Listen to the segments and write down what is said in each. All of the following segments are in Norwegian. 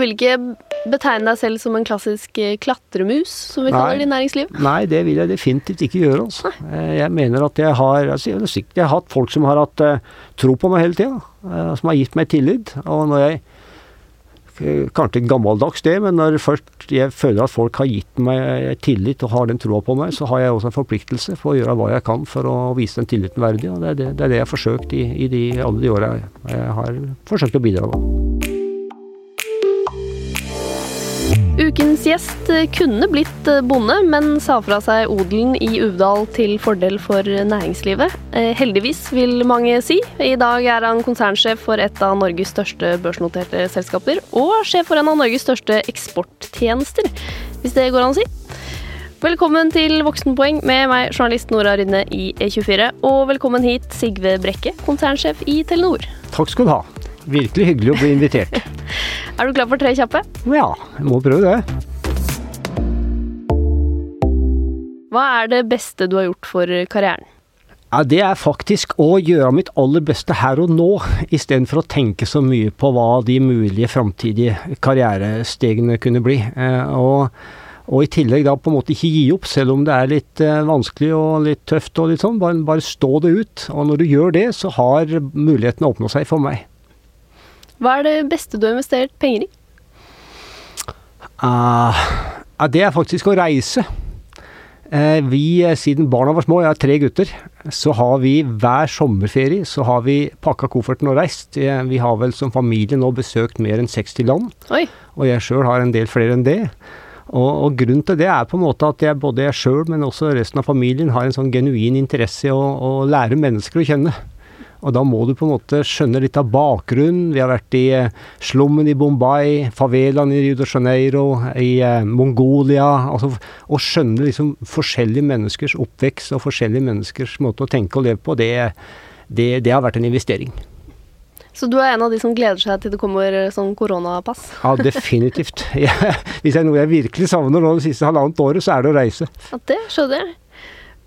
vil ikke betegne deg selv som en klassisk eh, klatremus, som vi kaller det i næringsliv? Nei, det vil jeg definitivt ikke gjøre. Altså. Eh, Jeg mener at jeg har altså, jeg, har sikkert- jeg har hatt folk som har hatt eh, tro på meg hele tida, som har gitt meg tillit. Og når jeg Kanskje gammeldags det, men når først jeg føler at folk har gitt meg tillit og har den troa på meg, så har jeg også en forpliktelse for å gjøre hva jeg kan for å vise den tilliten verdig. Og det er det, det, er det jeg har forsøkt i, i de, alle de åra jeg, har forsøkt å bidra. Da. Ukens gjest kunne blitt eh, bonde, men sa fra seg odelen i Uvdal til fordel for næringslivet. Eh, Heldigvis, vil mange si. I dag er han konsernsjef for et av Norges største børsnoterte selskaper, og sjef for en av Norges største eksporttjenester, hvis det går an å si. Velkommen til Voksenpoeng med meg, journalist Nora Rydne i E24. Og velkommen hit, Sigve Brekke, konsernsjef i Telenor. Takk skal du ha. Virkelig hyggelig å bli invitert. Er du klar for tre kjappe? Ja, jeg må prøve det. Hva er det beste du har gjort for karrieren? Ja, Det er faktisk å gjøre mitt aller beste her og nå, istedenfor å tenke så mye på hva de mulige framtidige karrierestegene kunne bli. Eh, og, og i tillegg da på en måte ikke gi opp, selv om det er litt eh, vanskelig og litt tøft og litt sånn. Bare, bare stå det ut. Og når du gjør det, så har mulighetene åpna seg for meg. Hva er det beste du har investert penger i? Uh, det er faktisk å reise. Uh, vi, eh, siden barna var små, jeg har tre gutter, så har vi hver sommerferie så har vi pakka kofferten og reist. Vi har vel som familie nå besøkt mer enn 60 land, Oi, og jeg sjøl har en del flere enn det. Og, og grunnen til det er på en måte at jeg, både jeg sjøl, men også resten av familien har en sånn genuin interesse i å, å lære mennesker å kjenne. Og da må du på en måte skjønne litt av bakgrunnen. Vi har vært i eh, slummen i Bombay, favelaen i Rio de Janeiro, i eh, Mongolia. Altså, å skjønne liksom forskjellige menneskers oppvekst og forskjellige menneskers måte å tenke og leve på, det, det, det har vært en investering. Så du er en av de som gleder seg til det kommer sånn koronapass? Ja, definitivt. Jeg, hvis det er noe jeg virkelig savner nå det siste halvannet året, så er det å reise. Ja, det skjønner jeg.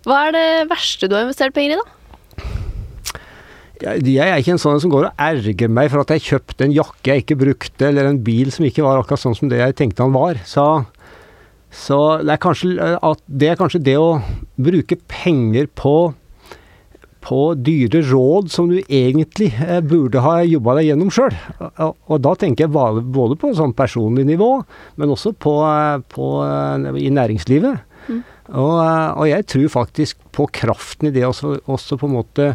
Hva er det verste du har investert penger i, da? Jeg, jeg er ikke en sånn som går og erger meg for at jeg kjøpte en jakke jeg ikke brukte, eller en bil som ikke var akkurat sånn som det jeg tenkte han var. Så, så det, er kanskje, at det er kanskje det å bruke penger på på dyre råd som du egentlig eh, burde ha jobba deg gjennom sjøl. Og, og da tenker jeg bare, både på sånn personlig nivå, men også på, eh, på, eh, i næringslivet. Og, eh, og jeg tror faktisk på kraften i det også, også på en måte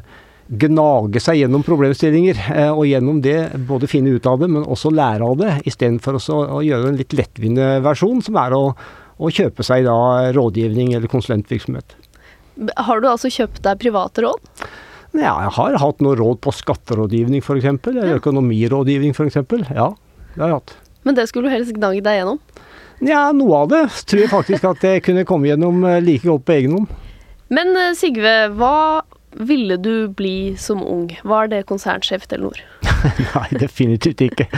gnage seg gjennom problemstillinger, eh, og gjennom det både finne ut av det, men også lære av det, istedenfor å, gjøre en litt lettvinte versjon, som er å, å kjøpe seg da rådgivning eller konsulentvirksomhet. Har du altså kjøpt deg private råd? Ja, jeg har hatt noe råd på skatterådgivning f.eks., eller økonomirådgivning f.eks. Ja, det har jeg hatt. Men det skulle du helst gnagd deg gjennom. Ja, noe av det tror jeg faktisk at jeg kunne komme gjennom eh, like godt på egen hånd. Men eh, Sigve, hva ville du bli som ung? Var det konsernsjef i Telenor? Nei, definitivt ikke.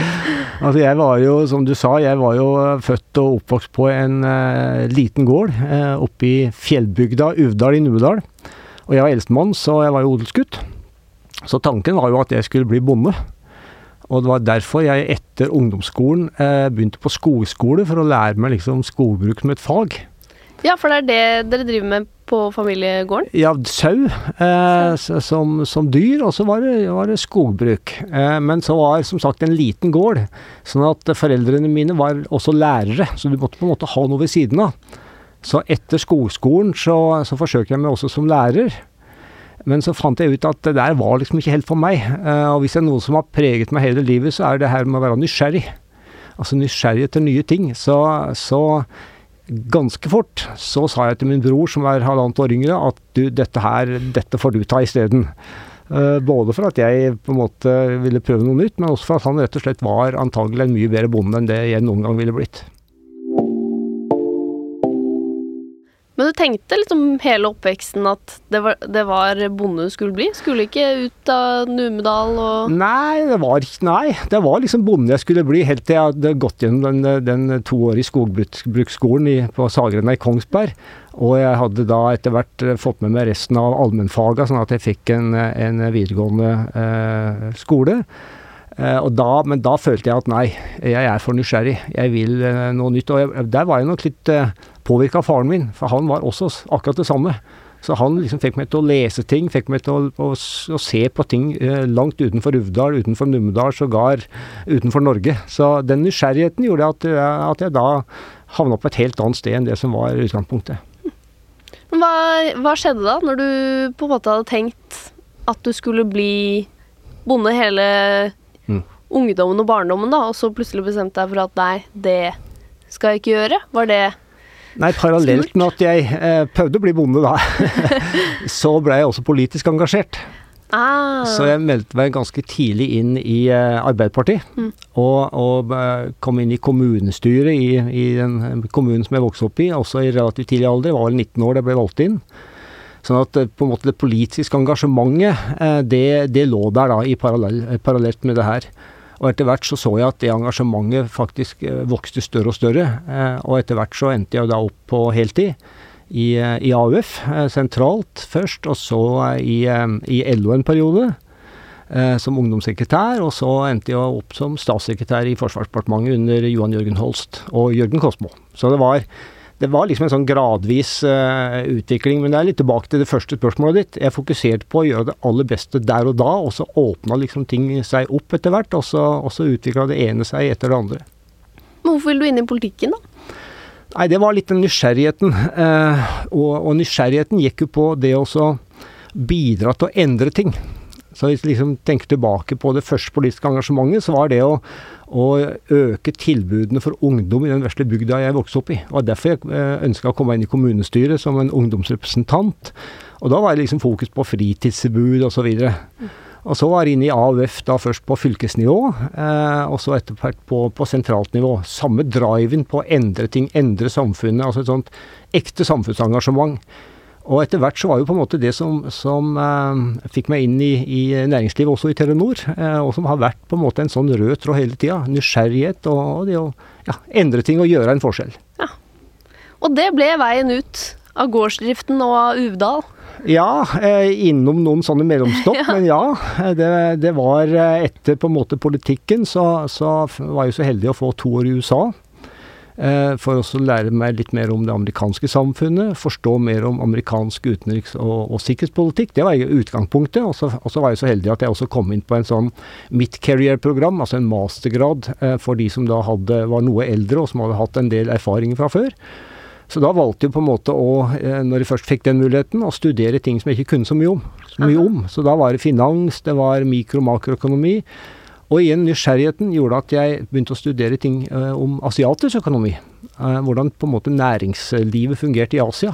Altså jeg var jo, som du sa, jeg var jo eh, født og oppvokst på en uh, liten gård uh, oppe i fjellbygda Uvdal i Numedal. Og jeg var eldstemann, så jeg var jo odelsgutt. Så tanken var jo at jeg skulle bli bonde. Og det var derfor jeg etter ungdomsskolen eh, begynte på skogskole, for å lære meg liksom skogbruk som et fag. Ja, for det er det dere driver med på familiegården? Ja, sau eh, som, som dyr, og så var det, var det skogbruk. Eh, men så var som sagt en liten gård, sånn at foreldrene mine var også lærere, så du måtte på en måte ha noe ved siden av. Så etter skogskolen så, så forsøkte jeg meg også som lærer. Men så fant jeg ut at det der var liksom ikke helt for meg. Eh, og hvis det er noe som har preget meg hele livet, så er det her med å være nysgjerrig. Altså nysgjerrig etter nye ting. Så, så ganske fort så sa jeg til min bror, som er halvannet år yngre, at du, dette her, dette får du ta isteden. Uh, både for at jeg på en måte ville prøve noe nytt, men også for at han rett og slett var antagelig en mye bedre bonde enn det jeg noen gang ville blitt. Men du tenkte liksom hele oppveksten at det var, det var bonde du skulle bli? Skulle ikke ut av Numedal og Nei, det var Nei, det var liksom bonde jeg skulle bli, helt til jeg hadde gått gjennom den, den toårige skogbruksskolen på Sagrenna i Kongsberg. Og jeg hadde da etter hvert eh, fått med meg resten av allmennfaga, sånn at jeg fikk en, en videregående eh, skole. Eh, da, men da følte jeg at nei, jeg er for nysgjerrig. Jeg vil eh, noe nytt. Og jeg, der var jeg nok litt påvirka av faren min, for han var også akkurat det samme. Så han liksom fikk meg til å lese ting, fikk meg til å, å, å se på ting eh, langt utenfor Uvdal, utenfor Numedal, sågar utenfor Norge. Så den nysgjerrigheten gjorde at, jeg- at jeg da havna på et helt annet sted enn det som var utgangspunktet. Hva, hva skjedde da, når du på en måte hadde tenkt at du skulle bli bonde hele Mm. ungdommen og barndommen, da, og så plutselig bestemte deg for at nei, det skal jeg ikke gjøre? Var det Nei, parallelt med at jeg eh, prøvde å bli bonde da, så ble jeg også politisk engasjert. ah, Så jeg meldte meg ganske tidlig inn i eh, Arbeiderpartiet. Og, og eh, kom inn i kommunestyret i, i den kommunen som jeg vokste opp i, også i relativt tidlig alder. Jeg var vel 19 år da jeg ble valgt inn. Sånn at eh, på en måte det politiske engasjementet, eh, det, det lå der da i parallell, parallelt med det her. Og etter hvert så så jeg at det engasjementet faktisk eh, vokste større og større. eh, Og etter hvert så endte jeg da opp på heltid i, eh, i AUF, sentralt først, og så i, i LO en periode som ungdomssekretær, og så endte jeg opp som statssekretær i Forsvarsdepartementet under Johan Jørgen Holst og Jørgen Kosmo. Så det var, det var liksom en sånn gradvis uh, utvikling. Men det er litt tilbake til det første spørsmålet ditt. Jeg fokuserte på å gjøre det aller beste der og da, og så åpna liksom ting seg opp etter hvert, og så, og så utvikla det ene seg etter det andre. Men hvorfor ville du inn i politikken, da? Nei, det var litt den nysgjerrigheten. Uh, og, og nysgjerrigheten gikk jo på det å bidra til å endre ting. Så hvis vi liksom tenker tilbake på det første politiske engasjementet, så var det å, å øke tilbudene for ungdom i den vesle bygda jeg vokste opp i. Og derfor jeg eh, ønska å komme inn i kommunestyret som en ungdomsrepresentant. Og da var det liksom fokus på fritidstilbud osv. Og så var jeg inne i AUF da først på fylkesnivå, eh, og så etter hvert på, på sentralt nivå. Samme driven på å endre ting, endre samfunnet. Altså et sånt ekte samfunnsengasjement. Og etter hvert så var jo på en måte det som, som eh, fikk meg inn i, i næringslivet, også i Telenor, eh, og som har vært på en måte en sånn rød tråd hele tida. Nysgjerrighet og, og det å ja, endre ting og gjøre en forskjell. Og det ble veien ut av gårdsdriften og av Uvdal. Ja, eh, innom noen sånne mellomstopp, men ja. eh, Det, det var eh, etter på en måte politikken, så, så var jeg så heldig å få to år i USA. Eh, for også å lære meg litt mer om det amerikanske samfunnet, forstå mer om amerikansk utenriks- og, og sikkerhetspolitikk. Det var jo utgangspunktet. Og så, og så var jeg så heldig at jeg også kom inn på en sånn mid-career-program, altså en mastergrad eh, for de som da hadde, var noe eldre og som hadde hatt en del erfaringer fra før. Så da valgte jeg på en måte å, eh, når jeg først fikk den muligheten, å studere ting som jeg ikke kunne så mye om. Så, mye om. så da var det finans, det var mikro- og makroøkonomi. Og igjen nysgjerrigheten gjorde at jeg begynte å studere ting eh, om asiatisk økonomi. Eh, hvordan på en måte næringslivet fungerte i Asia.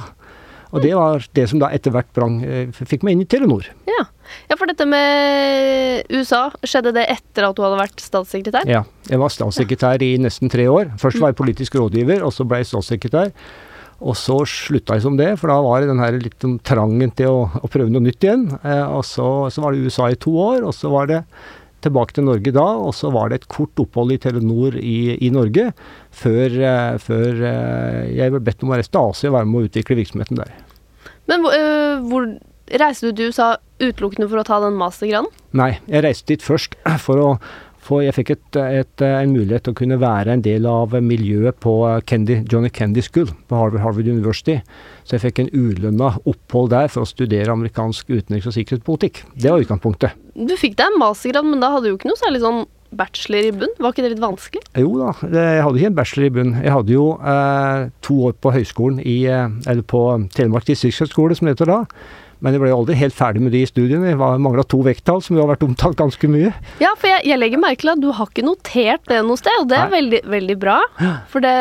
Og det var det som da etter hvert brang, eh, fikk meg inn i Telenor. Ja. ja, for dette med USA, skjedde det etter at du hadde vært statssekretær? Ja, jeg var statssekretær i nesten tre år. Først var jeg politisk rådgiver, og så ble jeg statssekretær. Og så slutta jeg som det, for da var det den her litt sånn trangen til å, å prøve noe nytt igjen. Eh, og så, så var det USA i to år, og så var det tilbake til Norge da, og så var det et kort opphold i Telenor i, i Norge før, eh, før eh, jeg ble bedt om å reise til Asia og være med å utvikle virksomheten der. Men hvor- øh, hvor reiste du til USA utelukkende for å ta den mastergraden? Nei, jeg reiste dit først for å få Jeg fikk et, et, en mulighet til å kunne være en del av miljøet på Kendi, Johnny Kendy School på Harvard, Harvard University. Så jeg fikk en ulønna opphold der for å studere amerikansk utenriks- og sikkerhetspolitikk. Det var utgangspunktet. Du fikk deg en mastergrad, men da hadde du jo ikke noe særlig sånn bachelor i bunn. Var ikke det litt vanskelig? Jo da, jeg hadde ikke en bachelor i bunn. Jeg hadde jo eh, to år på høyskolen i eh, Eller på Telemark distriktshøgskole, som det heter da. Men jeg ble aldri helt ferdig med de studiene. Jeg mangla to vekttall, som jo har vært omtalt ganske mye. Ja, for jeg, jeg legger merke til at du har ikke notert det noe sted, og det er veldig, veldig bra. For det,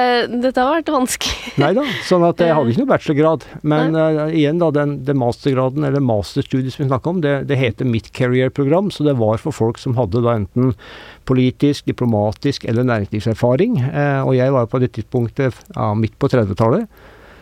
dette har vært vanskelig. Nei da, sånn at jeg hadde ikke noe bachelorgrad. Men uh, igjen, da, den, den mastergraden, eller masterstudiet som vi snakker om, det, det heter mitt Career-program, så det var for folk som hadde da enten politisk, diplomatisk eller næringslivserfaring. Uh, og jeg var på det tidspunktet ja, midt på 30-tallet.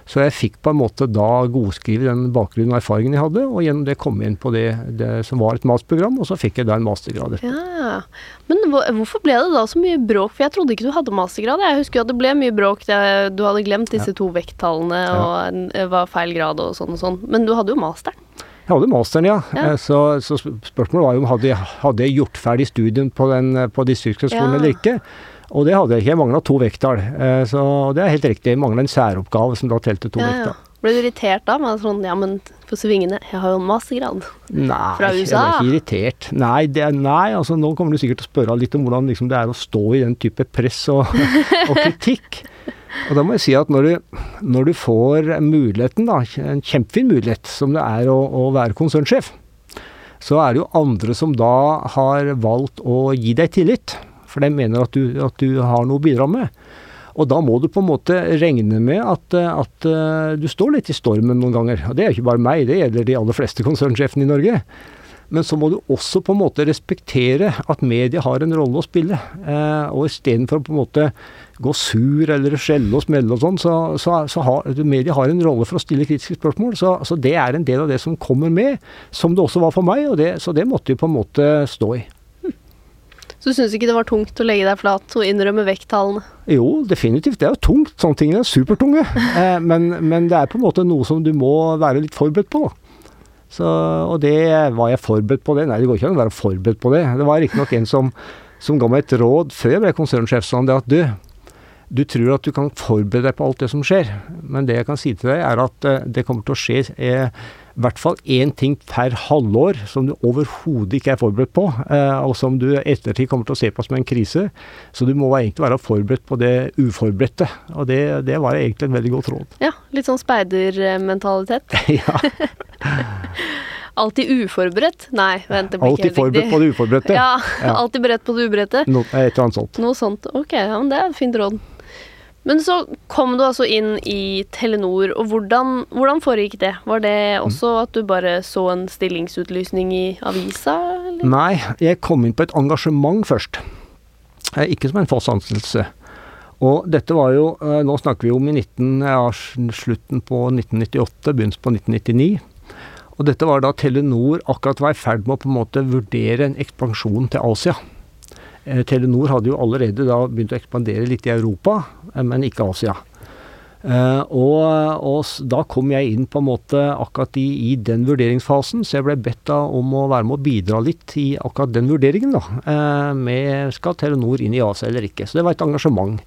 Så jeg fikk på en måte da godskrive den bakgrunnen og erfaringen jeg hadde, og gjennom det kom jeg inn på det, det som var et masterprogram, og så fikk jeg da en mastergrad. Ja, Men hvorfor ble det da så mye bråk? For jeg trodde ikke du hadde mastergrad. Jeg husker jo at det ble mye bråk. Du hadde glemt disse to vekttallene, og en- det var feil grad og sånn og sånn. Men du hadde jo masteren. Jeg hadde masteren, ja. Ja. Eh, Så, så spørsmålet var jo om hadde hadde jeg gjort ferdig studien på, den, eh, på distriktshøgskolen Ja. eller ikke. Og det hadde jeg ikke. Jeg mangla to vekttall. Eh, Så det er helt riktig. Jeg mangla en særoppgave som da telte to Ja, ja. Ble du irritert da? Med sånn, ja, men på svingene, jeg har jo en mastergrad. Nei, Fra jeg USA? ble ikke irritert. Nei, det, nei, altså nå kommer du sikkert til å spørre litt om hvordan liksom, det er å stå i den type press og, og kritikk. Og da må jeg si at når du, når du får muligheten, da, en kjempefin mulighet som det er å, å være konsernsjef, så er det jo andre som da har valgt å gi deg tillit. For de mener at du, at du har noe å bidra med. Og da må du på en måte regne med at, at eh, du står litt i stormen noen ganger. Og det er jo ikke bare meg, det gjelder de aller fleste konsernsjefene i Norge. Men så må du også på en måte respektere at media har en rolle å spille. Eh, og istedenfor å på en måte gå sur eller skjelle og smelle og sånn, så, så, så har media har en rolle for å stille kritiske spørsmål. Så, så det er en del av det som kommer med, som det også var for meg. Det, så det måtte vi på en måte stå i. Så du syns ikke det var tungt å legge deg flat og innrømme vekttallene? Jo, definitivt. Det er jo tungt. Sånne ting er supertunge. Eh, men, men det er på en måte noe som du må være litt forberedt på. Så, og det var jeg forberedt på det? Nei, det går ikke an å være forberedt på det. Det var riktignok en som, som ga meg et råd før jeg ble konsernsjef, sånn det at du, du tror at du kan forberede deg på alt det som skjer, men det jeg kan si til deg, er at eh, det kommer til å skje eh, i hvert fall én ting per halvår som du overhodet ikke er forberedt på, eh, og som du ettertid kommer til å se på som en krise. Så du må egentlig være forberedt på det uforberedte. Og det, det var egentlig et veldig godt råd. Ja, litt sånn speidermentalitet. ja, Alltid uforberedt? Nei, vent, det blir ikke helt forberedt på det uforberedte. Ja, Ja. alltid beredt på det uberedte. No, et eller annet sånt. Noe sånt. Ok, ja, men det er et fint råd. Men så kom du altså inn i Telenor, og hvordan, hvordan foregikk det? Var det også at du bare så en stillingsutlysning i avisa, eller? Nei, jeg kom inn på et engasjement først. Eh, Ikke som en fast ansettelse. Og dette var jo eh, Nå snakker vi om i 19, ja, slutten på 1998, begynnelsen på 1999. Og dette var da Telenor akkurat var i ferd med å på en måte vurdere en ekspansjon til Asia. Eh, Telenor hadde jo allerede da begynt å ekspandere litt i Europa, eh, men ikke Asia. Eh, og, og da kom jeg inn på en måte akkurat i, i den vurderingsfasen, så jeg ble bedt om å være med å bidra litt i akkurat den vurderingen. da, eh, med Skal Telenor inn i Asia eller ikke? Så det var et engasjement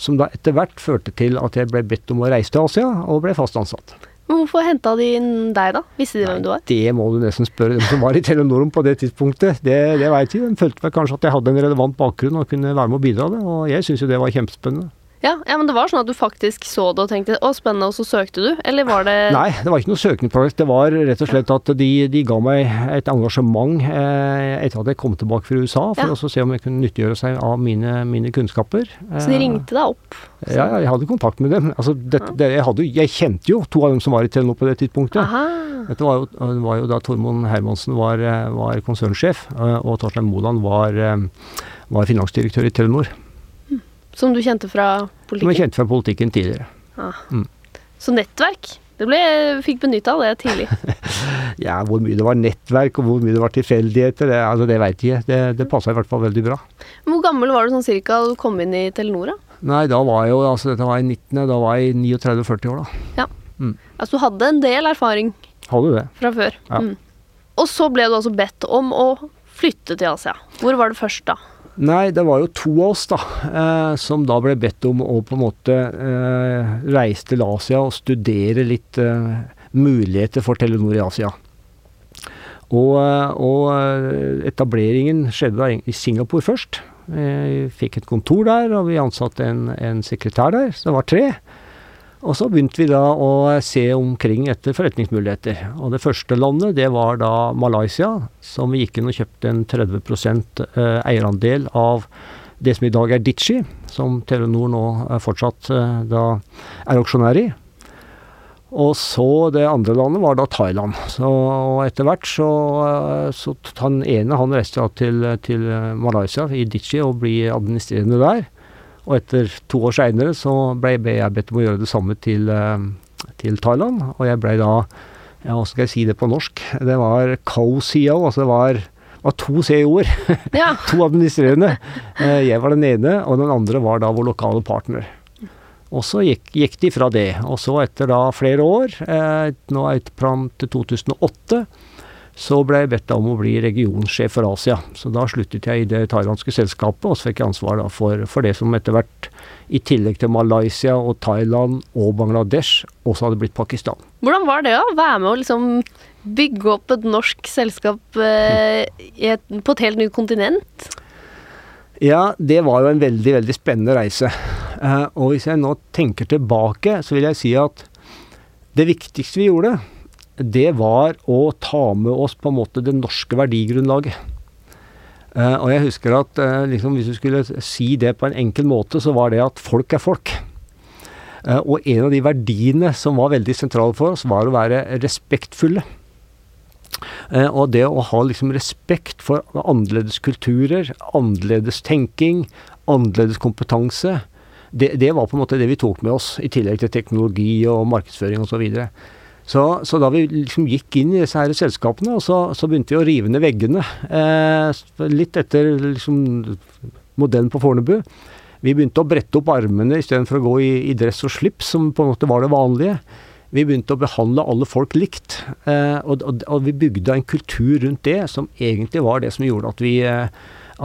som da etter hvert førte til at jeg ble bedt om å reise til Asia, og ble fast ansatt. Men hvorfor henta de inn deg, da? Visste de hvem du var? Det må du nesten spørre dem som var i Telenorum på det tidspunktet. Det, det veit de. De følte vel kanskje at jeg hadde en relevant bakgrunn og kunne være med å bidra det, og jeg syns jo det var kjempespennende. Ja, ja, men det var sånn at du faktisk så det og tenkte 'å, spennende', og så søkte du? Eller var det Nei, det var ikke noe søknadsprosjekt. Det var rett og slett at de, de ga meg et engasjement eh, etter at jeg kom tilbake fra USA, for Ja. å se om jeg kunne nyttiggjøre seg av mine, mine kunnskaper. Så de ringte deg opp? Så. Ja, ja, jeg hadde kontakt med dem. Altså, det, det, jeg, hadde, jeg kjente jo to av dem som var i Telenor på det tidspunktet. Aha. Dette var jo, var jo da Tormod Hermansen var, eh, var konsernsjef, eh, og Torstein Moland var, eh, var finansdirektør i Telenor. Som du kjente fra Som jeg politikken? kjente fra politikken tidligere. Så nettverk? Det ble, fikk benytta av det tidlig. Ja, Hvor mye det var nettverk, og hvor mye det var tilfeldigheter, det, altså, det veit jeg. Det, det passa i hvert fall veldig bra. Hvor gammel var du sånn cirka da du kom inn i Telenor? da? Nei, da var jeg jo altså Dette var i 19., da var jeg 39-40 år, da. Altså du hadde en del erfaring Hadde det. fra før. Ja. Mm. Og så ble du altså bedt om å flytte til Asia. Hvor var du først da? Nei, det var jo to av oss, da, eh, som da ble bedt om å på en måte eh, reise til Asia og studere litt eh, muligheter for Telenor i Asia. Og, eh, og eh, etableringen skjedde da i Singapore først. Vi fikk et kontor der, og vi ansatte en, en sekretær der, så det var tre. Og så begynte vi da å se omkring etter forretningsmuligheter. Og det første landet, det var da Malaysia, som vi gikk inn og kjøpte en 30 eh, eierandel av det som i dag er Ditchi, som Telenor nå er fortsatt eh, da er auksjonær i. Og så det andre landet var da Thailand. Så og etter hvert så, eh, så han ene han reiste til, til Malaysia i Ditchi og ble administrerende der. Og etter to år seinere så ble jeg bedt om å gjøre det samme til, eh, til Thailand. Og jeg ble da ja, Hva skal jeg si det på norsk? Det var co-CEO, altså det var, var to CEO-er. Ja. to administrerende. Eh, Jeg var den ene, og den andre var da vår lokale partner. Og så gikk, gikk de fra det. Og så etter da flere år, eh, nå er det fram til 2008, så ble jeg bedt om å bli regionsjef for Asia. Så da sluttet jeg i det thailandske selskapet, og så fikk jeg ansvar da for, for det som etter hvert, i tillegg til Malaysia og Thailand og Bangladesh, også hadde blitt Pakistan. Hvordan var det å være med å liksom bygge opp et norsk selskap eh, et, på et helt nytt kontinent? Ja, det var jo en veldig, veldig spennende reise. Eh, og hvis jeg nå tenker tilbake, så vil jeg si at det viktigste vi gjorde, det var å ta med oss på en måte det norske verdigrunnlaget. Uh, og jeg husker at uh, liksom, hvis du skulle si det på en enkel måte, så var det at folk er folk. Uh, og en av de verdiene som var veldig sentrale for oss, var å være respektfulle. og det å ha liksom respekt for annerledes kulturer, annerledes tenking, annerledes kompetanse, det, det, var på en måte det vi tok med oss, i tillegg til teknologi og markedsføring osv. Og, så så, så, da vi liksom gikk inn i disse her selskapene, så, så begynte vi å rive ned veggene. Eh, litt etter liksom, modellen på Fornebu. Vi begynte å brette opp armene istedenfor å gå i, i, dress og slips, som på en måte var det vanlige. Vi begynte å behandle alle folk likt. Eh, og, og, og, vi bygde en kultur rundt det som egentlig var det som gjorde at vi, eh,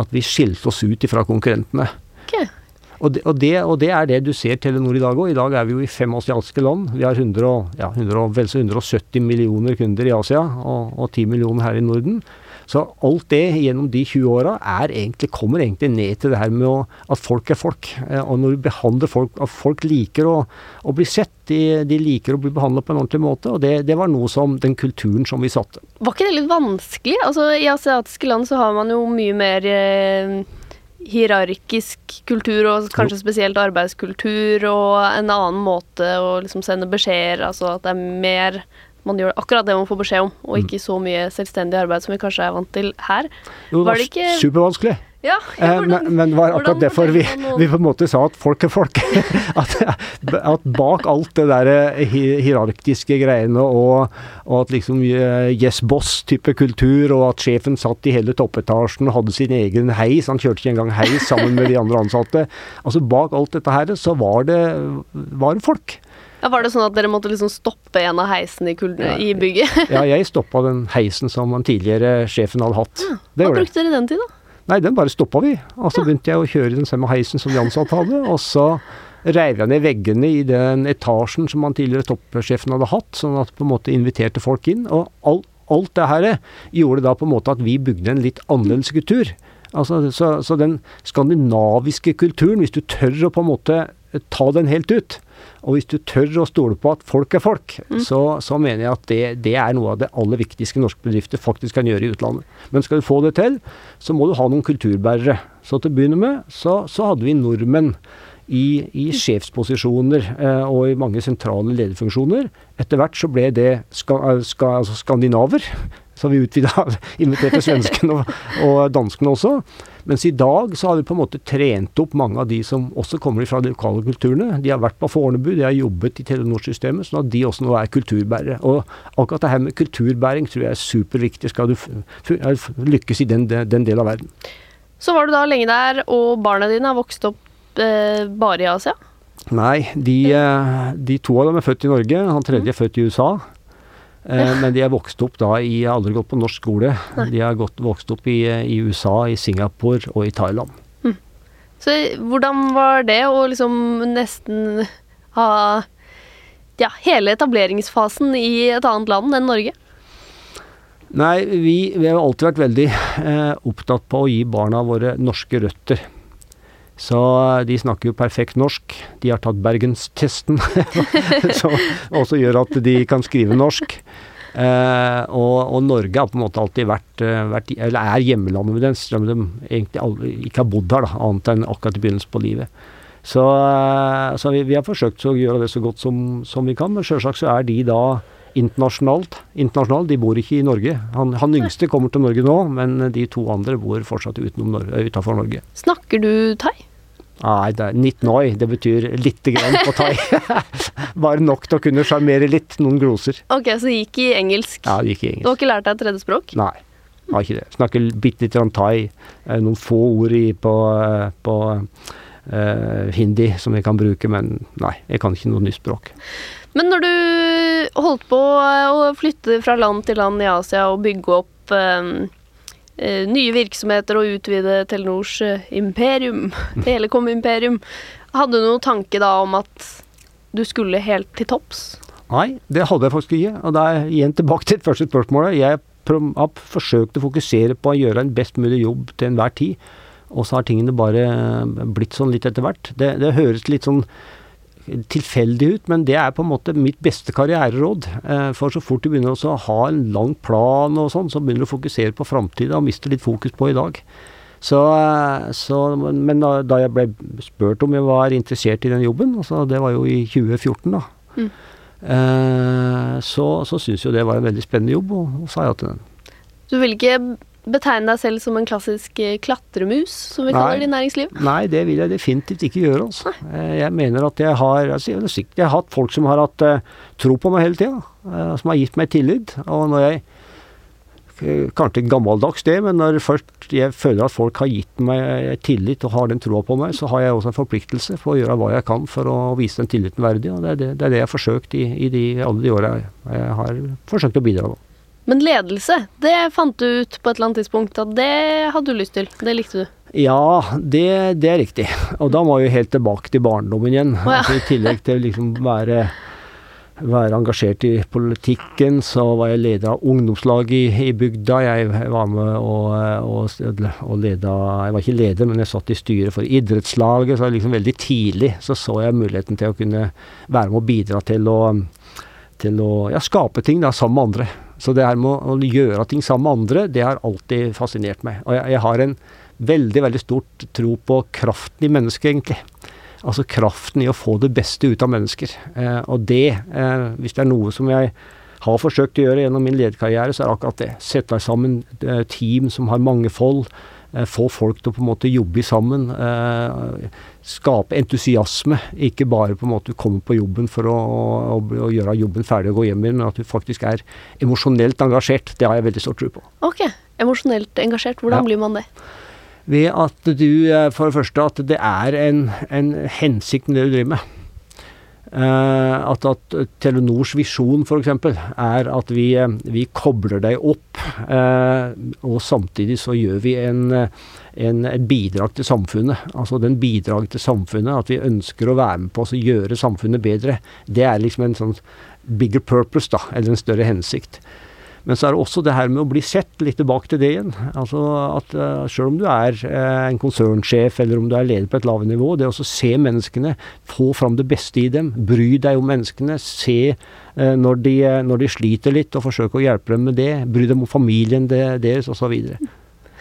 at vi skilte oss ut ifra konkurrentene. Okay. Og det, og, det, og det, er det du ser Telenor i dag òg. I dag er vi jo i fem asiatiske land. Vi har 100, ja, 100, vel så 170 millioner kunder i Asia, og, og 10 millioner her i Norden. Så alt det gjennom de 20 åra kommer egentlig ned til det her med å, at folk er folk. Eh, og når du behandler folk At folk liker å, å bli sett, de, de, liker å bli behandlet på en ordentlig måte. Og det, det, var noe som den kulturen som vi satte. Var ikke det litt vanskelig? Altså I asiatiske land så har man jo mye mer eh hierarkisk kultur, og kanskje spesielt arbeidskultur, og en annen måte å liksom sende beskjeder Altså at det er mer man gjør akkurat det man får beskjed om, og mm. ikke så mye selvstendig arbeid som vi kanskje er vant til her. Jo, det var, det ikke Supervanskelig. Ja, ja, eh, men, men, det var akkurat derfor vi, vi, på en måte sa at folk er folk. at, at, bak alt det der hierarktiske hierarkiske greiene og, og at liksom eh, yes boss-type kultur, og at sjefen satt i hele toppetasjen og hadde sin egen heis, han kjørte ikke engang heis sammen med de andre ansatte. Altså Bak alt dette her så var det, var det folk. Ja, Var det sånn at dere måtte liksom stoppe en av heisene i, ja, i bygget? ja, jeg stoppa den heisen som den tidligere sjefen hadde hatt. Ja. Hva brukte dere den til, da? Nei, den bare stoppa vi. Og så begynte jeg å kjøre den samme heisen som de ansatte hadde. Og så reiv jeg ned veggene i den etasjen som han tidligere toppsjefen hadde hatt, sånn at på en måte inviterte folk inn. Og alt, alt det her gjorde da på en måte at vi bygde en litt annerledes kultur. Altså, så, så den skandinaviske kulturen, hvis du tør å på en måte ta den helt ut, og hvis du tør å stole på at folk er folk, mm. så, så, mener jeg at det, det, er noe av det aller viktigste norske bedrifter faktisk kan gjøre i utlandet. Men skal du få det til, så må du ha noen kulturbærere. Så til å begynne med så, så hadde vi nordmenn i, i sjefsposisjoner eh, og i mange sentrale lederfunksjoner. Etter hvert så ble det ska, ska, altså skandinaver. Så vi utvida, inviterte svenskene og, og danskene også. Mens i dag så har vi på en måte trent opp mange av de som også kommer fra de lokale kulturene. De har vært på Fornebu, de har jobbet i Telenor-systemet, sånn at de også nå er kulturbærere. Og akkurat det her med kulturbæring tror jeg er superviktig skal du lykkes i den, den delen av verden. Så var du da lenge der, og barna dine har vokst opp eh, bare i Asia? Nei, de, eh, de, to av dem er født i Norge. Han tredje er født i USA. Eh, men de er vokst opp da i Har aldri gått på norsk skole. Nei. De har gått, vokst opp i, i, USA, i Singapore og i Thailand. Mm. Så hvordan var det å liksom nesten ha ja, hele etableringsfasen i et annet land enn Norge? Nei, vi, vi har alltid vært veldig eh, opptatt på å gi barna våre norske røtter. Så eh, de snakker jo perfekt norsk. De har tatt bergenstesten, som også gjør at de kan skrive norsk. Eh, og, og, Norge har på en måte alltid vært, eh, vært eller er hjemmelandet deres, selv om de egentlig aldri, ikke har bodd her, da, annet enn akkurat i begynnelsen på livet. Så, eh, så vi, vi, har forsøkt å gjøre det så godt som, som vi kan, men sjølsagt så er de da internasjonalt. Internasjonalt, De bor ikke i Norge. Han, han, yngste kommer til Norge nå, men de to andre bor fortsatt utenom, utenfor Norge. Snakker du thai? Nei, det er 19 oi. Det betyr lite grann på thai. Bare nok til å kunne sjarmere litt. Noen gloser. Ok, Så det gikk i engelsk? Ja, det gikk i engelsk. Du har ikke lært deg et tredje språk? Nei, jeg har ikke det. Snakker bitte litt thai. Noen få ord i, på, på uh, hindi som jeg kan bruke, men nei, jeg kan ikke noe nytt språk. Men når du holdt på å flytte fra land til land i Asia og bygge opp eh, eh nye virksomheter og utvide Telenors eh, imperium, Telekom-imperium, hadde du noen tanke da om at du skulle helt til topps? Nei, det hadde jeg faktisk ikke. Og da er jeg igjen tilbake til det første spørsmålet. Jeg har forsøkt å fokusere på å gjøre en best mulig jobb til enhver tid. Og så har tingene bare blitt sånn litt etter hvert. Det, det høres litt sånn tilfeldig ut, men det er på en måte mitt beste karriereråd. Eh, for så fort du begynner å ha en lang plan og sånn, så begynner du å fokusere på framtida og mister litt fokus på i dag. Så, eh, så, men da, jeg ble spurt om jeg var interessert i den jobben, altså det var jo i 2014, da, mm. eh, så, så syntes jo det var en veldig spennende jobb, og, og sa ja til den. Du vil ikke betegne deg selv som en klassisk eh, klatremus, som vi kaller det i næringsliv? Nei, det vil jeg definitivt ikke gjøre. Altså. Eh, jeg mener at jeg har altså, jeg har hatt folk som har hatt uh, tro på meg hele tida, uh, som har gitt meg tillit. Og når jeg Kanskje gammeldags det, men når først jeg føler at folk har gitt meg tillit og har den troa på meg, så har jeg også en forpliktelse for å gjøre hva jeg kan for å vise den tilliten verdig. og Det er det, det, er det jeg har forsøkt i, i de, alle de åra jeg har forsøkt å bidra. med. Men ledelse, det fant du ut på et eller annet tidspunkt at det hadde du lyst til? Det likte du? Ja, det, det er riktig. Og da må vi helt tilbake til barndommen igjen. Oh, ja. altså, I tillegg til å liksom være, være engasjert i politikken, så var jeg leder av ungdomslaget i, i bygda. Jeg var med og, og, og leda Jeg var ikke leder, men jeg satt i styret for idrettslaget. Så liksom veldig tidlig så så jeg muligheten til å kunne være med og bidra til å, til å ja, skape ting da, sammen med andre. Så det her med å gjøre ting sammen med andre, det har alltid fascinert meg. Og jeg, jeg har en veldig, veldig stort tro på kraften i mennesket, egentlig. Altså kraften i å få det beste ut av mennesker. Eh, og det, eh, hvis det er noe som jeg har forsøkt å gjøre gjennom min lederkarriere, så er det akkurat det. Sette sammen eh, team som har mangfold. Eh, få folk til å på en måte jobbe sammen. Eh, skape entusiasme. Ikke bare på en måte komme på jobben for å, å, å gjøre jobben ferdig og gå hjem igjen, men at du faktisk er emosjonelt engasjert. Det har jeg veldig stor tro på. Ok, Emosjonelt engasjert. Hvordan ja. blir man det? Ved at du, eh, for det første, at det er en, en hensikt med det du driver med. Uh, at, at, Telenors visjon f.eks. er at vi, vi, kobler deg opp, uh, og samtidig så gjør vi en, en, et bidrag til samfunnet. Altså den bidrag til samfunnet, at vi ønsker å være med på å gjøre samfunnet bedre. Det er liksom en sånn bigger purpose, da, eller en større hensikt. Men så er det også det her med å bli sett, litt tilbake til det igjen. Altså at uh, Selv om du er uh, en konsernsjef eller om du er leder på et lavere nivå, det å se menneskene, få fram det beste i dem, bry deg om menneskene, se uh, når, de, når, de, sliter litt og forsøke å hjelpe dem med det, bry dem om familien deres osv.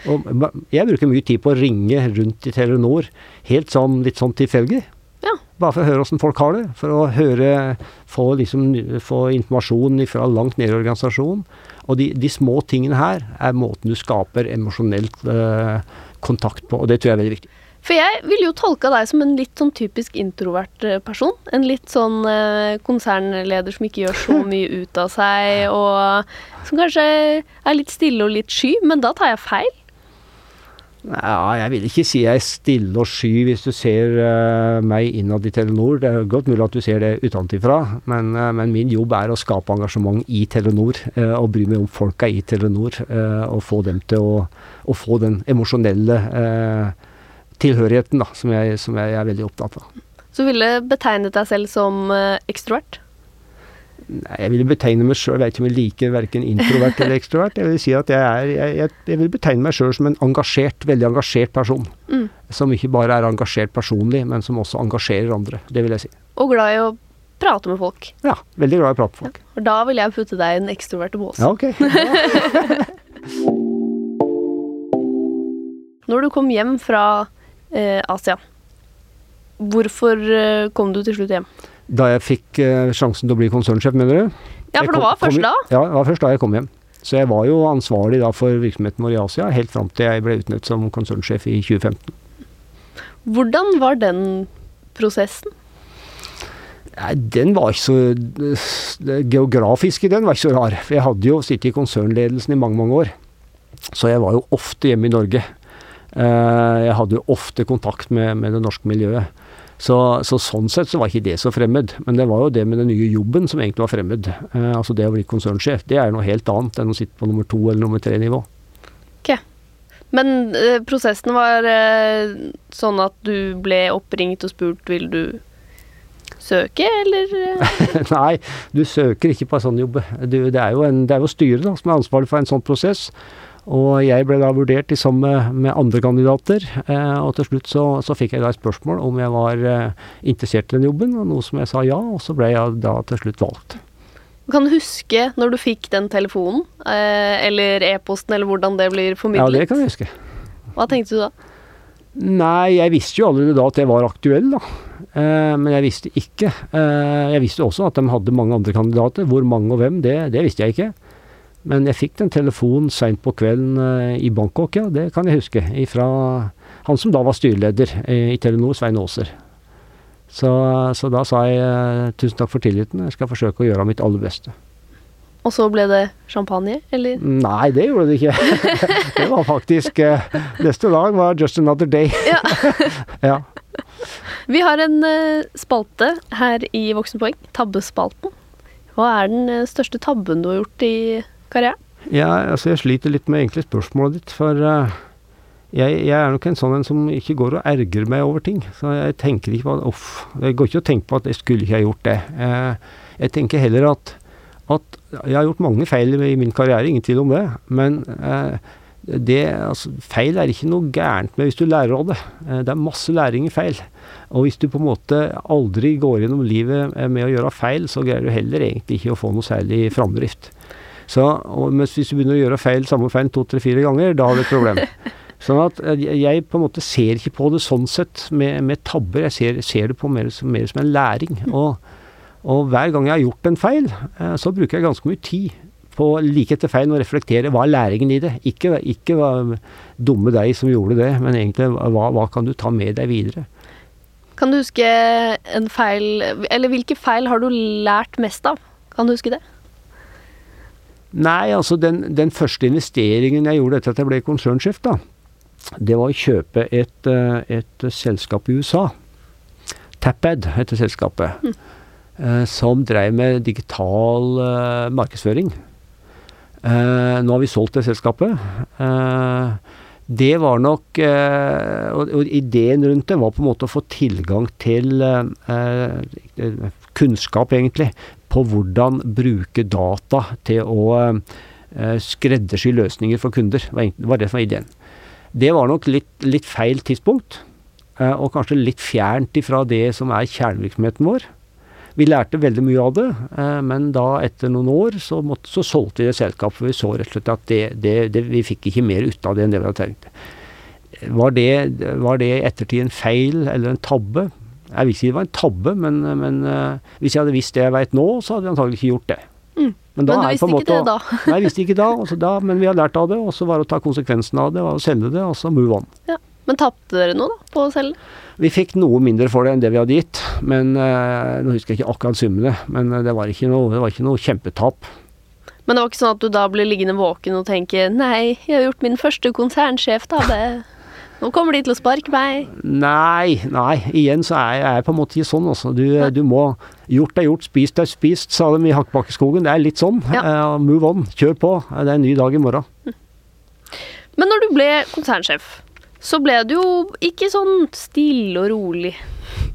Og jeg bruker mye tid på å ringe rundt i Telenor, helt sånn litt sånn tilfeldig. Ja. Bare for å høre åssen folk har det. For å høre, få, liksom, få informasjon fra langt ned i organisasjonen. Og de, de, små tingene her er måten du skaper emosjonelt eh, kontakt på, og det tror jeg er veldig viktig. For jeg ville jo tolka deg som en litt sånn typisk introvert eh, person. En litt sånn eh, konsernleder som ikke gjør så mye ut av seg, og som kanskje er litt stille og litt sky, men da tar jeg feil? Ja, jeg vil ikke si jeg er stille og sky hvis du ser uh, meg innad i Telenor. Det er godt mulig at du ser det utenfra, men, uh, men, min jobb er å skape engasjement i Telenor. Uh, og bry meg om folka i Telenor. og få dem til å, å få den emosjonelle tilhørigheten da, som jeg, som jeg er veldig opptatt av. Så ville betegnet deg selv som ekstrovert? Jeg vil betegne meg sjøl, jeg vet ikke om jeg liker verken introvert eller ekstrovert. Jeg vil si at jeg, er, jeg, jeg, jeg vil betegne meg sjøl som en engasjert, veldig engasjert person. Mm. Som ikke bare er engasjert personlig, men som også engasjerer andre. Det vil jeg si. Og glad i å prate med folk. Ja, veldig glad i å prate med folk. Ja, og da vil jeg putte deg i den ekstroverte båsen. Ja, ok. Når du kom hjem fra eh, Asia, hvorfor eh, kom du til slutt hjem? Da jeg fikk uh, sjansen til å bli konsernsjef, mener du? Ja, for det var først da? Ja, det var først da jeg kom hjem. Så jeg var jo ansvarlig da for virksomheten vår i Asia, helt fram til jeg ble utnevnt som konsernsjef i 2015. Hvordan var den prosessen? Nei, den var ikke så Det geografiske den var ikke så rar. For jeg hadde jo sittet i konsernledelsen i mange, mange år. Så jeg var jo ofte hjemme i Norge. Eh, jeg hadde jo ofte kontakt med, med det norske miljøet. Så, så, sånn sett så var ikke det så fremmed. Men det var jo det med den nye jobben som egentlig var fremmed. Eh, altså det å bli konsernsjef. Det er noe helt annet enn å sitte på nummer to eller nummer tre nivå. Okay. Men eh, prosessen var eh, sånn at du ble oppringt og spurt vil du søke, eller? Nei, du søker ikke på en sånn jobb. Du, det, er en, det er jo styret da, som er ansvarlig for en sånn prosess. Og jeg ble da vurdert sammen med, med andre kandidater, eh, og til slutt så, så, fikk jeg da et spørsmål om jeg var eh, interessert i den jobben, og noe som jeg sa ja, og så ble jeg da til slutt valgt. Kan du huske når du fikk den telefonen, eh, eller e-posten, eller hvordan det blir formidlet? Ja, det kan jeg huske. Hva tenkte du da? Nei, jeg visste jo allerede da at jeg var aktuell, da. Eh, men jeg visste ikke. Eh, jeg visste også at de hadde mange andre kandidater. Hvor mange og hvem, det, det visste jeg ikke. Men jeg fikk den telefonen seint på kvelden uh, i Bangkok, ja, det kan jeg huske. Fra han som da var styreleder i, i Telenor, Svein Aaser. Så, så, da sa jeg uh, tusen takk for tilliten, jeg skal forsøke å gjøre mitt aller beste. Og så ble det champagne, eller? Nei, det gjorde det ikke. det var faktisk Neste dag var just another day. ja. ja. Vi har en spalte her i Voksenpoeng, tabbespalten. Hva er den største tabben du har gjort i karrieren? Ja, altså jeg sliter litt med egentlig spørsmålet ditt, for uh, jeg, jeg, er nok en sånn en som ikke går og ergrer meg over ting. Så jeg tenker ikke på uff, det går ikke å tenke på at jeg skulle ikke ha gjort det. Uh, jeg tenker heller at, at jeg har gjort mange feil i min karriere, ingen tvil om det. Men uh, det, altså, feil er ikke noe gærent med hvis du lærer av det. Det er masse læring i feil. Og hvis du på en måte aldri går gjennom livet med å gjøre feil, så greier du heller egentlig ikke å få noe særlig framdrift. Så, og, mens hvis du begynner å gjøre feil, samme feil to, tre, fire ganger, da har du et problem. Sånn at eh, jeg på en måte ser ikke på det sånn sett med, med tabber, jeg ser, ser, det på mer som, mer som en læring. Og, og, hver gang jeg har gjort en feil, eh, så bruker jeg ganske mye tid på like etter feil å reflektere hva er læringen i det. Ikke, ikke hva, dumme deg som gjorde det, men egentlig hva, hva kan du ta med deg videre. Kan du huske en feil Eller hvilke feil har du lært mest av? Kan du huske det? Nei, altså den, den, første investeringen jeg gjorde etter at jeg ble konsernsjef, da, det var å kjøpe et, eh, et selskap i USA. Tapad heter selskapet. Mm. som drev med digital uh, markedsføring. Uh, nå har vi solgt det selskapet. Uh, det var nok og, og, ideen rundt det var på en måte å få tilgang til kunnskap, egentlig, på hvordan bruke data til å eh, skreddersy løsninger for kunder. Det var det som var ideen. Det var nok litt, litt feil tidspunkt, eh, og kanskje litt fjernt ifra det som er kjernevirksomheten vår. Vi lærte veldig mye av det, eh, men da etter noen år så, måtte, så solgte vi det selskapet, for vi så rett og slett at det, det, det, vi fikk ikke mer ut av det enn det vi hadde tenkt. Var det, var det ettertid en feil eller en tabbe? Jeg vil ikke si det var en tabbe, men, men uh, hvis jeg hadde visst det jeg veit nå, så hadde jeg antagelig ikke gjort det. Mm. Men, men, du visste ikke det da? nei, jeg visste ikke da, da, men vi har lært av det. Og så var det å ta konsekvensen av det, og selge det, og så move on. Ja. Men tapte dere noe da, på å selge? Vi fikk noe mindre for det enn det vi hadde gitt. Men uh, Nå husker jeg ikke akkurat summene, men uh, det var ikke noe, det var ikke noe kjempetap. Men det var ikke sånn at du da ble liggende våken og tenke nei, jeg har gjort min første konsernsjef, da. Det nå kommer de til å sparke meg. Nei, nei. Igjen så er jeg på en måte sånn, altså. Du, du må Gjort er gjort, spist er spist, sa de i Hakkebakkeskogen. Det er litt sånn. Ja. Uh, move on. Kjør på. Det er en ny dag i morgen. Men når du ble konsernsjef, så ble du jo ikke sånn stille og rolig,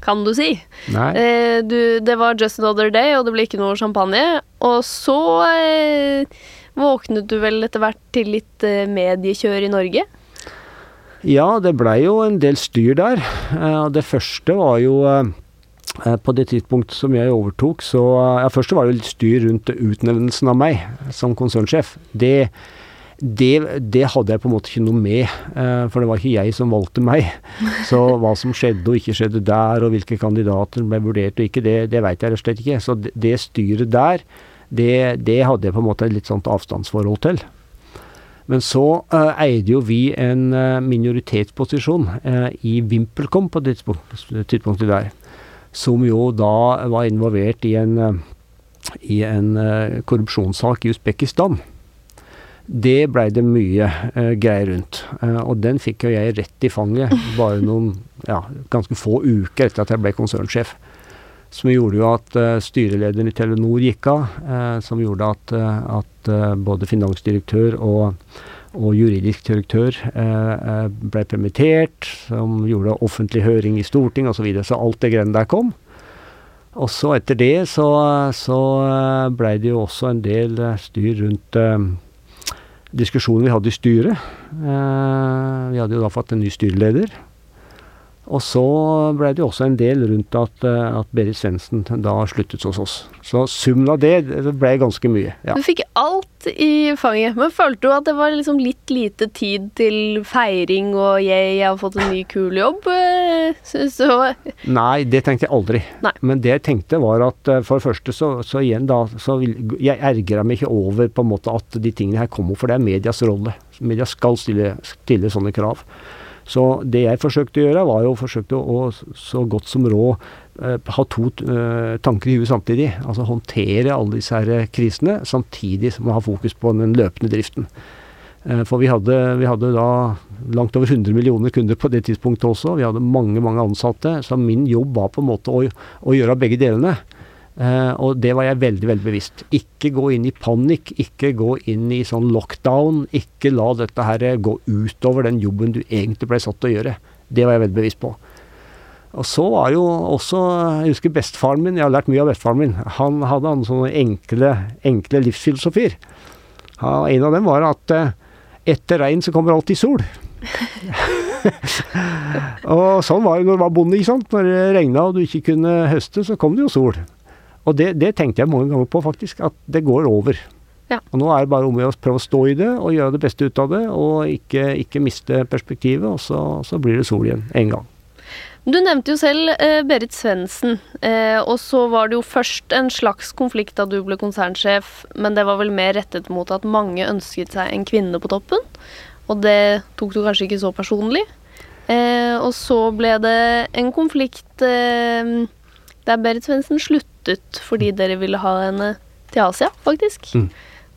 kan du si. Nei. Eh, du, det var just another day, og det ble ikke noe champagne. Og så eh, våknet du vel etter hvert til litt eh, mediekjør i Norge? Ja, det blei jo en del styr der. Eh, det første var jo eh, eh, på det tidspunktet som jeg overtok, så ja, Først var det litt styr rundt utnevnelsen av meg som konsernsjef. Det, det, det, hadde jeg på en måte ikke noe med, for det var ikke jeg som valgte meg. Så hva som skjedde og ikke skjedde der, og hvilke kandidater ble vurdert og ikke, det, det veit jeg rett og slett ikke. Så det, det styret der, det, det, hadde jeg på en måte et litt sånt avstandsforhold til. Men så uh, eide jo vi en uh, minoritetsposisjon uh, i VimpelCom på det tidspunktet der. Som jo da var involvert i en, i en korrupsjonssak i Usbekistan. Det blei det mye greier rundt. Og den fikk jo jeg rett i fanget bare noen ja, ganske få uker etter at jeg ble konsernsjef. Som gjorde jo at uh, styrelederen i Telenor gikk av. som gjorde at, at både finansdirektør og, og juridisk direktør ble permittert. Som gjorde offentlig høring i Stortinget osv. Så, videre. så alt det greiene der kom. Og så etter det så, så blei det jo også en del styr rundt diskusjonen vi hadde i styret. Eh, vi hadde jo da fått en ny styreleder. Og så ble det jo også en del rundt at, eh, at Berit Svendsen da sluttet hos oss. Så summen av det, det ble ganske mye. Ja. Du fikk alt i fanget, men følte du at det var liksom litt lite tid til feiring og jeg, jeg har fått en ny, kul jobb? Eh, du Nei, det tenkte jeg aldri. Nei. Men det jeg tenkte var at eh, for det første så, så igjen da så vil, Jeg ergra meg ikke over på en måte at de tingene her kommer, for det er medias rolle. Media skal stille, stille sånne krav. Så det jeg forsøkte å gjøre, var jo forsøkte å, så godt som råd eh, ha to eh, tanker i huet samtidig. Altså håndtere alle disse her krisene, samtidig som å ha fokus på den løpende driften. Eh, for vi hadde, vi hadde, da langt over 100 millioner kunder på det tidspunktet også. Vi hadde mange mange ansatte. Så min jobb var på en måte å, å gjøre begge delene. Uh, og det var jeg veldig veldig bevisst. Ikke gå inn i panikk, ikke gå inn i sånn lockdown. Ikke la dette her gå utover den jobben du egentlig ble satt til å gjøre. Det var jeg veldig bevisst på. Og så var jo også Jeg husker bestefaren min, jeg har lært mye av bestefaren min. Han hadde han sånne enkle, enkle livsfilosofier. Ja, en av dem var at uh, etter regn så kommer alltid sol. og sånn var det når du var bonde. ikke sant? Når det regna og du ikke kunne høste, så kom det jo sol. Og det, det, tenkte jeg mange ganger på, faktisk. At det går over. Ja. Og nå er det bare om å prøve å stå i det og gjøre det beste ut av det, og ikke, ikke miste perspektivet, og så, så, blir det sol igjen en gang. Du nevnte jo selv eh, Berit Svendsen, eh, og så var det jo først en slags konflikt da du ble konsernsjef, men det var vel mer rettet mot at mange ønsket seg en kvinne på toppen, og det tok du kanskje ikke så personlig. Eh, og så ble det en konflikt eh, der Berit Svendsen sluttet fordi dere ville ha henne til Asia, faktisk. Mm.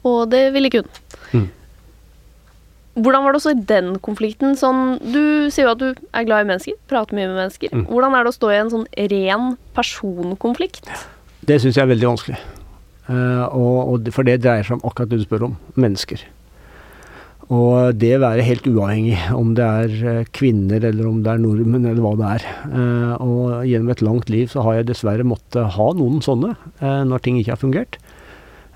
Og det ville ikke hun. Mm. Hvordan var det også i den konflikten? Sånn, du sier jo at du er glad i mennesker, prater mye med mennesker. Mm. Hvordan er det å stå i en sånn ren personkonflikt? Det syns jeg er veldig vanskelig. Uh, og, og, for det dreier seg om akkurat det du spør om mennesker. Og det være helt uavhengig om det er eh, kvinner eller om det er nordmenn eller hva det er. Eh, og gjennom et langt liv så har jeg dessverre måttet ha noen sånne eh, når ting ikke har fungert.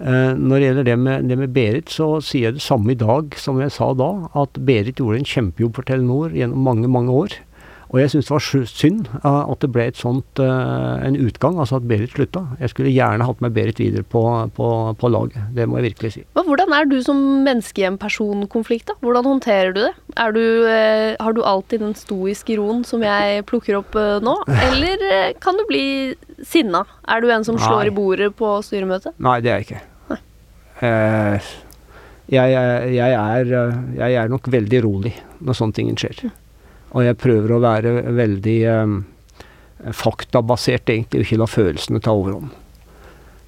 Når det gjelder det med, det med, Berit, så sier jeg det samme i dag som jeg sa da. At Berit gjorde en kjempejobb for Telenor gjennom mange, mange år. Og jeg syns det var synd at det ble et sånt, uh, en utgang, altså at Berit slutta. Jeg skulle gjerne hatt med Berit videre på, på, på, laget, det må jeg virkelig si. Men hvordan er du som menneske i en personkonflikt, da? Hvordan håndterer du det? Du, uh, har du alltid den stoiske roen som jeg plukker opp nå, eller kan du bli sinna? Er du en som Nei. slår i bordet på styremøtet? Nei, det er jeg ikke. Jeg, jeg, er, jeg er nok veldig rolig når sånne ting skjer. Og jeg prøver å være veldig eh, faktabasert, egentlig, og ikke la følelsene ta overhånd.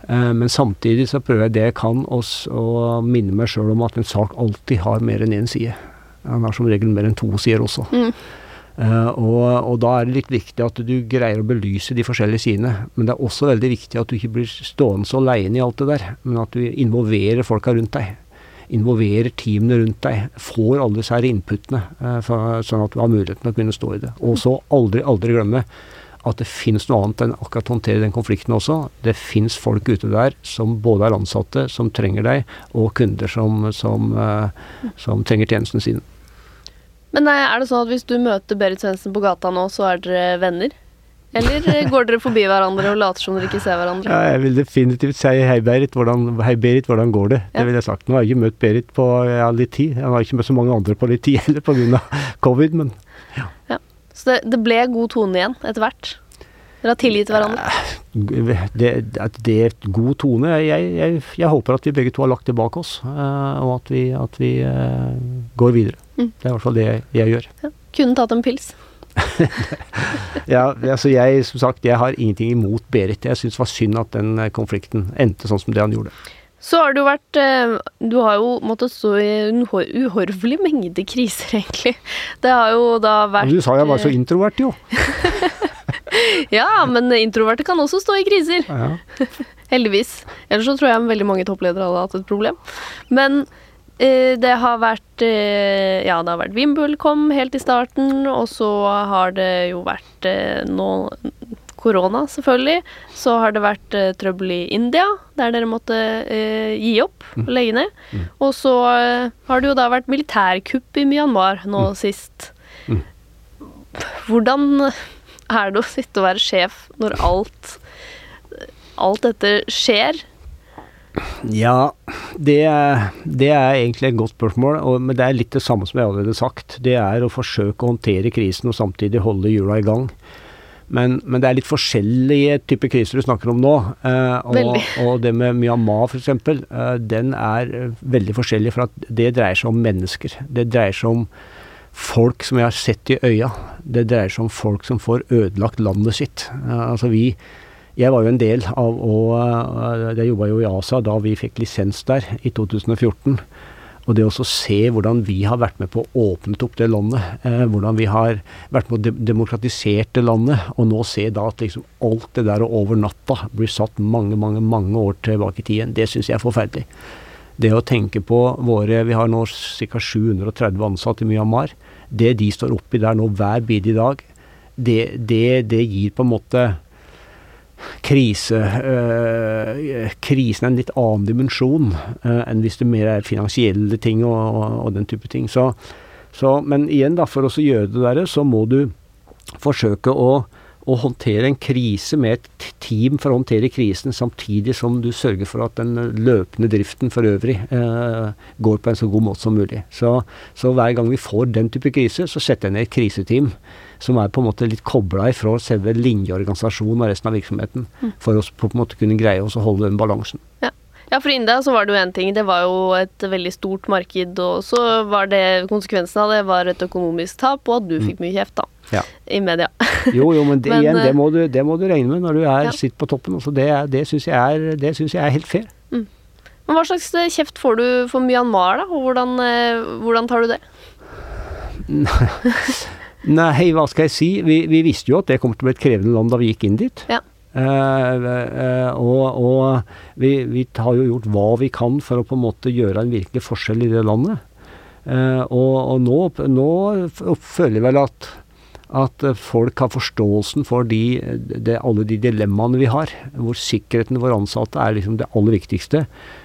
Eh, men samtidig så prøver jeg det jeg kan å minne meg sjøl om at en sak alltid har mer enn én side. Den har som regel mer enn to sider også. Mm. Uh, og, og, da er det litt viktig at du greier å belyse de forskjellige sidene. Men det er også veldig viktig at du ikke blir stående så aleine i alt det der, men at du involverer folka rundt deg involverer teamene rundt deg, får alle disse her inputene, eh, sånn at du har muligheten til å kunne stå i det. Og så aldri, aldri glemme at det finnes noe annet enn akkurat å håndtere den konflikten også. Det finnes folk ute der som både er ansatte, som trenger deg, og kunder som, som, uh, som trenger tjenestene sine. Men eh, er det sånn at hvis du møter Berit Svendsen på gata nå, så er dere venner? Eller eh, går dere forbi hverandre og later som dere ikke ser hverandre? Ja, jeg vil definitivt si hei Berit, hvordan, hei Berit, hvordan går det? Ja. Det vil jeg sagt. Nå har jeg ikke møtt Berit på ja, litt tid. Jeg har ikke møtt så mange andre på litt tid heller pga. covid, men ja. ja. Så det, det, ble god tone igjen etter hvert? Dere har tilgitt hverandre? Det, det, det er god tone. Jeg, jeg, jeg, håper at vi begge to har lagt det bak oss, uh, og at vi, at vi går videre. Mm. Det er i hvert fall det jeg, jeg gjør. Ja. Kunne tatt en pils? ja, altså jeg, som sagt, jeg har ingenting imot Berit. Jeg syns det var synd at den eh, konflikten endte sånn som det han gjorde. Så har jo vært eh, Du har jo måttet stå i en uhor- uhorvelig mengde kriser, egentlig. Det har jo da vært Men du sa jeg var så eh, introvert, jo. Ja, men introverte kan også stå i kriser. Ja. Heldigvis. Ellers så tror jeg veldig mange toppledere hadde hatt et problem. Men det har vært eh, Ja, det har vært VimpelCom helt i starten, og så har det jo vært eh, nå korona, selvfølgelig. Så har det vært eh, trøbbel i India, der dere måtte eh, gi opp og legge ned. Og så eh, har det jo da vært militærkupp i Myanmar nå sist. Mm. Hvordan er det å sitte og være sjef når alt alt dette skjer? Ja, det, det er egentlig et godt spørsmål, og, men det er litt det samme som jeg allerede sagt. Det er å forsøke å håndtere krisen og samtidig holde hjula i gang. Men, men det er litt forskjellige typer kriser du snakker om nå. Eh, og, og det med Myanmar f.eks., eh, den er veldig forskjellig. For at det dreier seg om mennesker. Det dreier seg om folk som jeg har sett i øya. Det dreier seg om folk som får ødelagt landet sitt. Eh, altså vi jeg var jo en del av å eh, Jeg jobba jo i ASA da vi fikk lisens der i 2014. Og det å se hvordan vi har vært med på å åpne opp det landet, eh, hvordan vi har vært med å de demokratisert det landet, og nå se da at liksom alt det der over natta blir satt mange, mange, mange år tilbake i tiden, det syns jeg er forferdelig. Det å tenke på våre Vi har nå ca. 730 ansatte i Myanmar. Det de står oppi der nå hver bidige dag, det, det, det gir på en måte krise øh, Krisen er en litt annen dimensjon øh, enn hvis det mer er finansielle ting og, og, og den type ting. Så, så, men igjen, da, for å gjøre det der, så må du forsøke å, å håndtere en krise med et team for å håndtere krisen, samtidig som du sørger for at den løpende driften for øvrig eh, går på en så god måte som mulig. Så, så hver gang vi får den type krise, så setter jeg ned et kriseteam som er på en måte litt kobla ifra selve linjeorganisasjonen og resten av virksomheten, for å på en måte kunne greie oss å holde den balansen. Ja. ja, for India så var det jo én ting. Det var jo et veldig stort marked, og så var det konsekvensen av det var et økonomisk tap, og at du fikk mye kjeft, da. Ja. I media. Jo, jo, men, det, Men, igjen, eh, det må, du, det må du regne med når du er, Ja. sitter på toppen. Altså det det syns jeg, jeg er helt fair. Men hva slags eh, kjeft får du for Myanmar, da? Og hvordan, eh, hvordan tar du det? Nei, hva skal jeg si? Vi, vi visste jo at det kom til å bli et krevende land da vi gikk inn dit. Ja. Eh, eh, og og vi, vi har jo gjort hva vi kan for å på en måte gjøre en virkelig forskjell i det landet. Eh, og og nå, nå føler jeg vel at, at eh, folk har forståelsen for de, de, alle de dilemmaene vi har. Hvor sikkerheten våre ansatte er liksom det aller viktigste.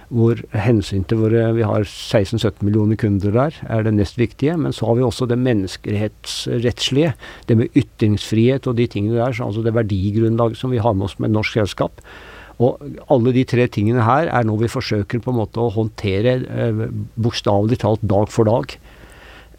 Hvor hensyn til våre Vi har 16-17 millioner kunder der, er det nest viktige. Men så har vi også det menneskerettslige. Det med ytringsfrihet og de tingene der. så Altså det verdigrunnlaget som vi har med oss med norsk selskap. Og alle de tre tingene her er noe vi forsøker på en måte å håndtere eh, bokstavelig talt dag for dag.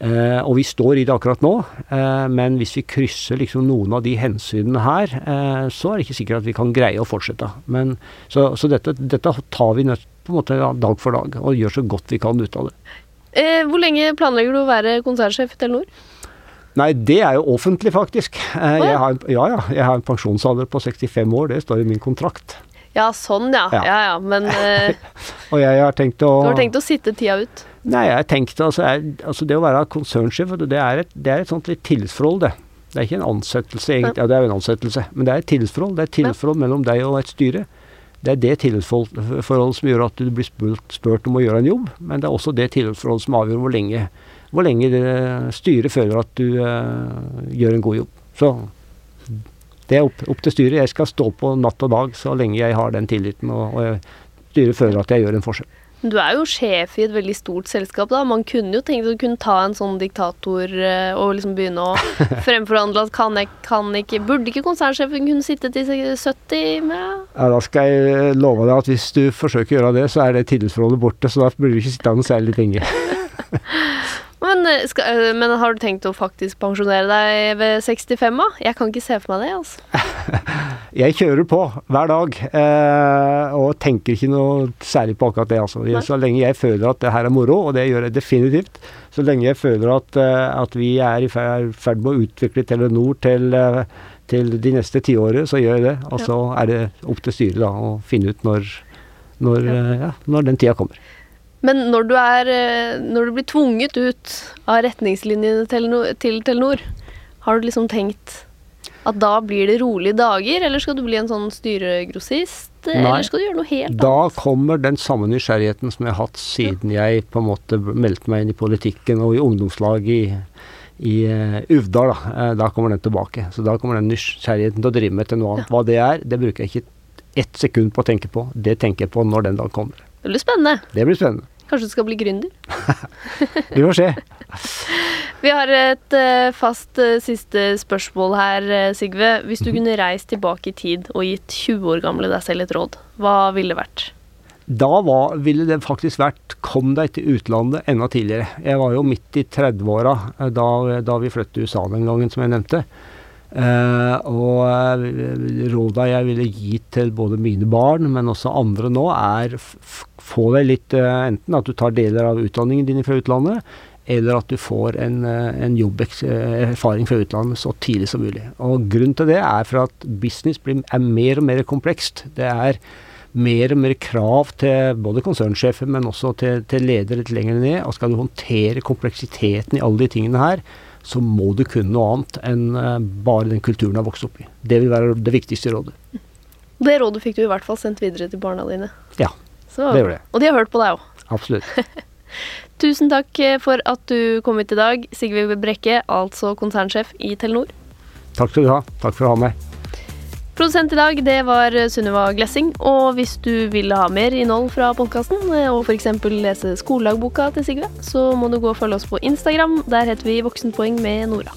Eh, og vi står i det akkurat nå, eh, men hvis vi krysser liksom noen av de hensynene her, eh, så er det ikke sikkert at vi kan greie å fortsette. Men, så så dette, dette tar vi nødt på en måte dag for dag, og gjør så godt vi kan ut av det. Eh, hvor lenge planlegger du å være konsernsjef i Telenor? Nei, det er jo offentlig, faktisk. Eh, jeg har, en- ja, ja, jeg har en pensjonsalder på 65 år, det står i min kontrakt. Ja, sånn, ja. Ja. Ja ja. Men eh, Og jeg har tenkt å du har tenkt å sitte tida ut? Nei, jeg tenkte altså, jeg, altså det å være konsernsjef, det er et, det er et sånt litt tillitsforhold, det. Det er ikke en ansettelse, egentlig. Ja, det er jo en ansettelse, men det er et tillitsforhold. Det er et tillitsforhold mellom deg og et styre. Det er det tillitsforholdet som gjør at du blir spurt, spurt om å gjøre en jobb, men det er også det tillitsforholdet som avgjør hvor lenge, hvor lenge det styret føler at du uh, gjør en god jobb. Så det er opp, opp til styret. Jeg skal stå på natt og dag så lenge jeg har den tilliten og, og styret føler at jeg gjør en forskjell. Du er jo sjef i et veldig stort selskap, da. Man kunne jo tenkt å kunne ta en sånn diktator eh, og liksom begynne å fremforhandle at kan jeg, kan ikke Burde ikke konsernsjefen kunne sitte til 70 med Ja, Da skal jeg love deg at hvis du forsøker å gjøre det, så er det tillitsforholdet borte. Så da blir du ikke sittende særlig lenge. men, eh, skal, eh, men har du tenkt å faktisk pensjonere deg ved 65, da? Jeg kan ikke se for meg det, altså. Jeg kjører på hver dag, eh, og tenker ikke noe særlig på akkurat det. altså. Nei. Så lenge jeg føler at det her er moro, og det gjør jeg definitivt, så lenge jeg føler at, eh, at vi er i ferd med å utvikle Telenor til, til de neste tiåret, så gjør jeg det. Og så er det opp til styret da, å finne ut når, når, ja. ja, når den tida kommer. Men når du, er, eh, når du blir tvunget ut av retningslinjene til Telenor, har du liksom tenkt at da blir det rolige dager, eller skal du bli en sånn styregrossist? Nei. Eller skal du gjøre noe helt Da annet? kommer den samme nysgjerrigheten som jeg har hatt siden jeg på en måte meldte meg inn i politikken og i ungdomslag i, i uh, Uvdal. Da. Eh, da kommer den tilbake. Så da kommer den nysgjerrigheten til å drive med til noe annet. Hva det er, det bruker jeg ikke ett sekund på å tenke på. Det tenker jeg på når den dag kommer. Det blir spennende. Det blir spennende. Kanskje du skal bli gründer? Vi får se. Vi har et eh, fast eh, siste spørsmål her, eh, Sigve. Hvis du kunne reist tilbake i tid og gitt 20 år gamle deg selv et råd, hva ville det vært? Da var, ville det faktisk vært kom deg til utlandet enda tidligere. Jeg var jo midt i 30-åra eh, da, da vi flyttet til USA den gangen, som jeg nevnte. Uh, og råda jeg ville gi til både mine barn, men også andre nå, er få deg litt eh, Enten at du tar deler av utdanningen din fra utlandet, eller at du får en, eh, en jobberfaring fra utlandet så tidlig som mulig. Og Grunnen til det er for at business blir, er mer og mer komplekst. Det er mer og mer krav til både konsernsjefer, men også til, til ledere litt lenger ned. Og skal du håndtere kompleksiteten i alle de tingene her, så må du kunne noe annet enn eh, bare den kulturen du har vokst opp i. Det vil være det viktigste rådet. Det rådet fikk du i hvert fall sendt videre til barna dine. Ja, Så, det gjorde jeg. Og de har hørt på deg òg. Absolutt. Tusen takk eh, for at du kom hit i dag, Sigve Brekke, altså konsernsjef i Telenor. Takk skal du ha. Takk for å ha meg. Produsent i dag, det var Sunniva Glessing. Og hvis du vil ha mer innhold fra podkasten, og f.eks. lese skoledagboka til Sigve, så må du gå og følge oss på Instagram. Der heter vi Voksenpoeng med Nora.